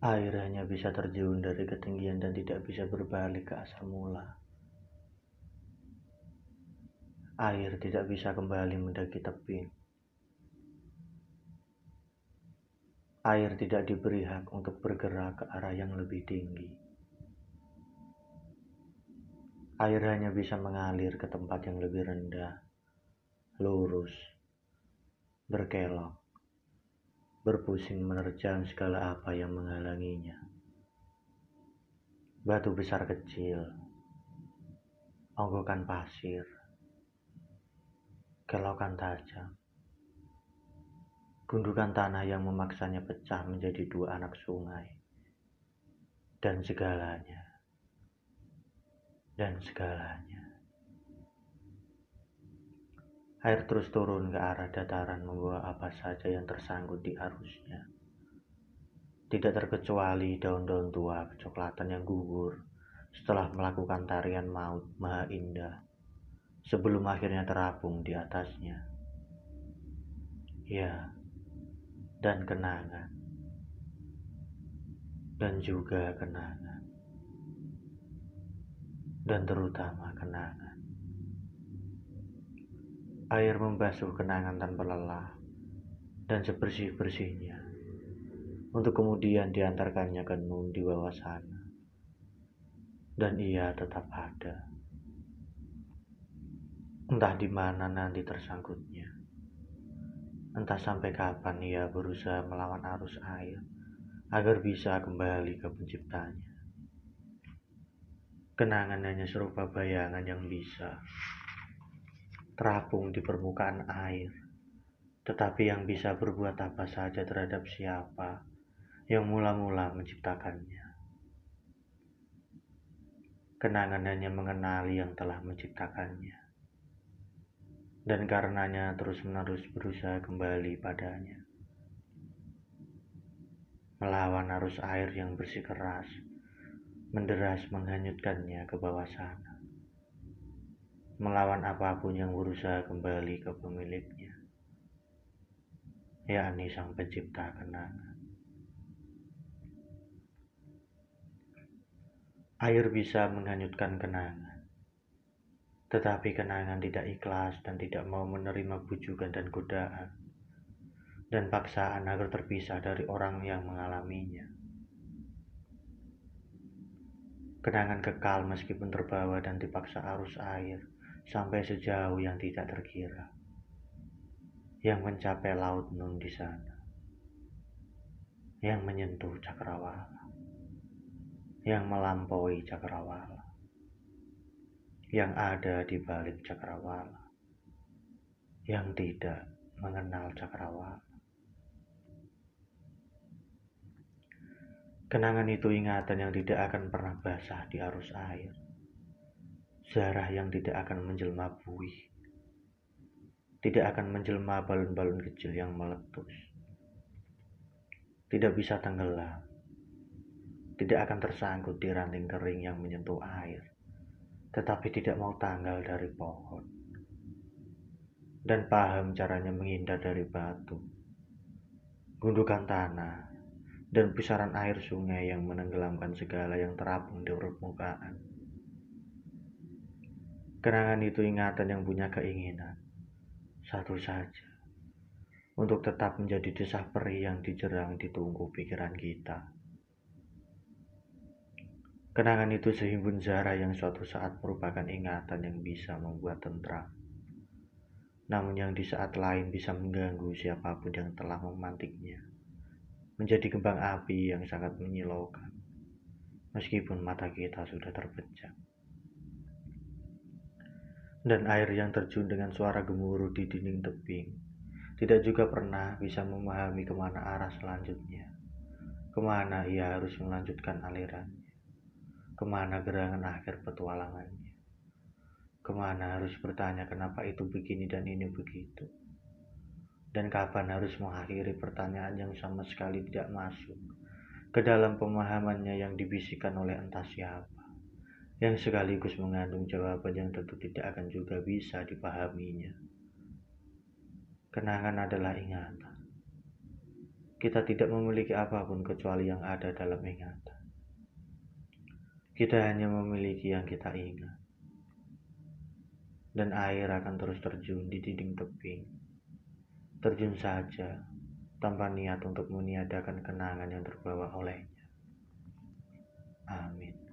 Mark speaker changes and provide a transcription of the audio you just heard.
Speaker 1: Air hanya bisa terjun dari ketinggian dan tidak bisa berbalik ke asal mula. Air tidak bisa kembali mendaki tebing. Air tidak diberi hak untuk bergerak ke arah yang lebih tinggi. Air hanya bisa mengalir ke tempat yang lebih rendah, lurus, berkelok berpusing menerjang segala apa yang menghalanginya. Batu besar kecil, onggokan pasir, kelokan tajam, gundukan tanah yang memaksanya pecah menjadi dua anak sungai, dan segalanya, dan segalanya. Air terus turun ke arah dataran membawa apa saja yang tersangkut di arusnya. Tidak terkecuali daun-daun tua kecoklatan yang gugur setelah melakukan tarian maut maha indah sebelum akhirnya terapung di atasnya. Ya, dan kenangan. Dan juga kenangan. Dan terutama kenangan. Air membasuh kenangan tanpa lelah dan sebersih-bersihnya untuk kemudian diantarkannya ke Nun di bawah sana. Dan ia tetap ada. Entah di mana nanti tersangkutnya. Entah sampai kapan ia berusaha melawan arus air agar bisa kembali ke penciptanya. Kenangan hanya serupa bayangan yang bisa terapung di permukaan air, tetapi yang bisa berbuat apa saja terhadap siapa yang mula-mula menciptakannya. Kenangan hanya mengenali yang telah menciptakannya, dan karenanya terus-menerus berusaha kembali padanya. Melawan arus air yang bersikeras, menderas menghanyutkannya ke bawah sana melawan apa pun yang berusaha kembali ke pemiliknya, yakni sang pencipta kenangan. Air bisa menghanyutkan kenangan, tetapi kenangan tidak ikhlas dan tidak mau menerima bujukan dan godaan, dan paksaan agar terpisah dari orang yang mengalaminya. Kenangan kekal meskipun terbawa dan dipaksa arus air sampai sejauh yang tidak terkira, yang mencapai laut nun di sana, yang menyentuh cakrawala, yang melampaui cakrawala, yang ada di balik cakrawala, yang tidak mengenal cakrawala. Kenangan itu ingatan yang tidak akan pernah basah di arus air Zarah yang tidak akan menjelma buih. Tidak akan menjelma balon-balon kecil yang meletus. Tidak bisa tenggelam. Tidak akan tersangkut di ranting kering yang menyentuh air. Tetapi tidak mau tanggal dari pohon. Dan paham caranya menghindar dari batu. Gundukan tanah dan pusaran air sungai yang menenggelamkan segala yang terapung di permukaan Kenangan itu ingatan yang punya keinginan. Satu saja. Untuk tetap menjadi desah perih yang dijerang ditunggu pikiran kita. Kenangan itu sehimpun zara yang suatu saat merupakan ingatan yang bisa membuat tentram. Namun yang di saat lain bisa mengganggu siapa pun yang telah memantiknya. Menjadi kembang api yang sangat menyilaukan. Meskipun mata kita sudah terpecah dan air yang terjun dengan suara gemuruh di dinding tebing. Tidak juga pernah bisa memahami ke mana arah selanjutnya, ke mana ia harus melanjutkan alirannya, ke mana gerangan akhir petualangannya, ke mana harus bertanya kenapa itu begini dan ini begitu, dan kapan harus mengakhiri pertanyaan yang sama sekali tidak masuk ke dalam pemahamannya yang dibisikkan oleh entah siapa yang sekaligus mengandung jawaban yang tentu tidak akan juga bisa dipahaminya. Kenangan adalah ingatan. kita tidak memiliki apa pun kecuali yang ada dalam ingatan. Kita hanya memiliki yang kita ingat. Dan air akan terus terjun di dinding tebing. Terjun saja, tanpa niat untuk meniadakan kenangan yang terbawa olehnya. Amin.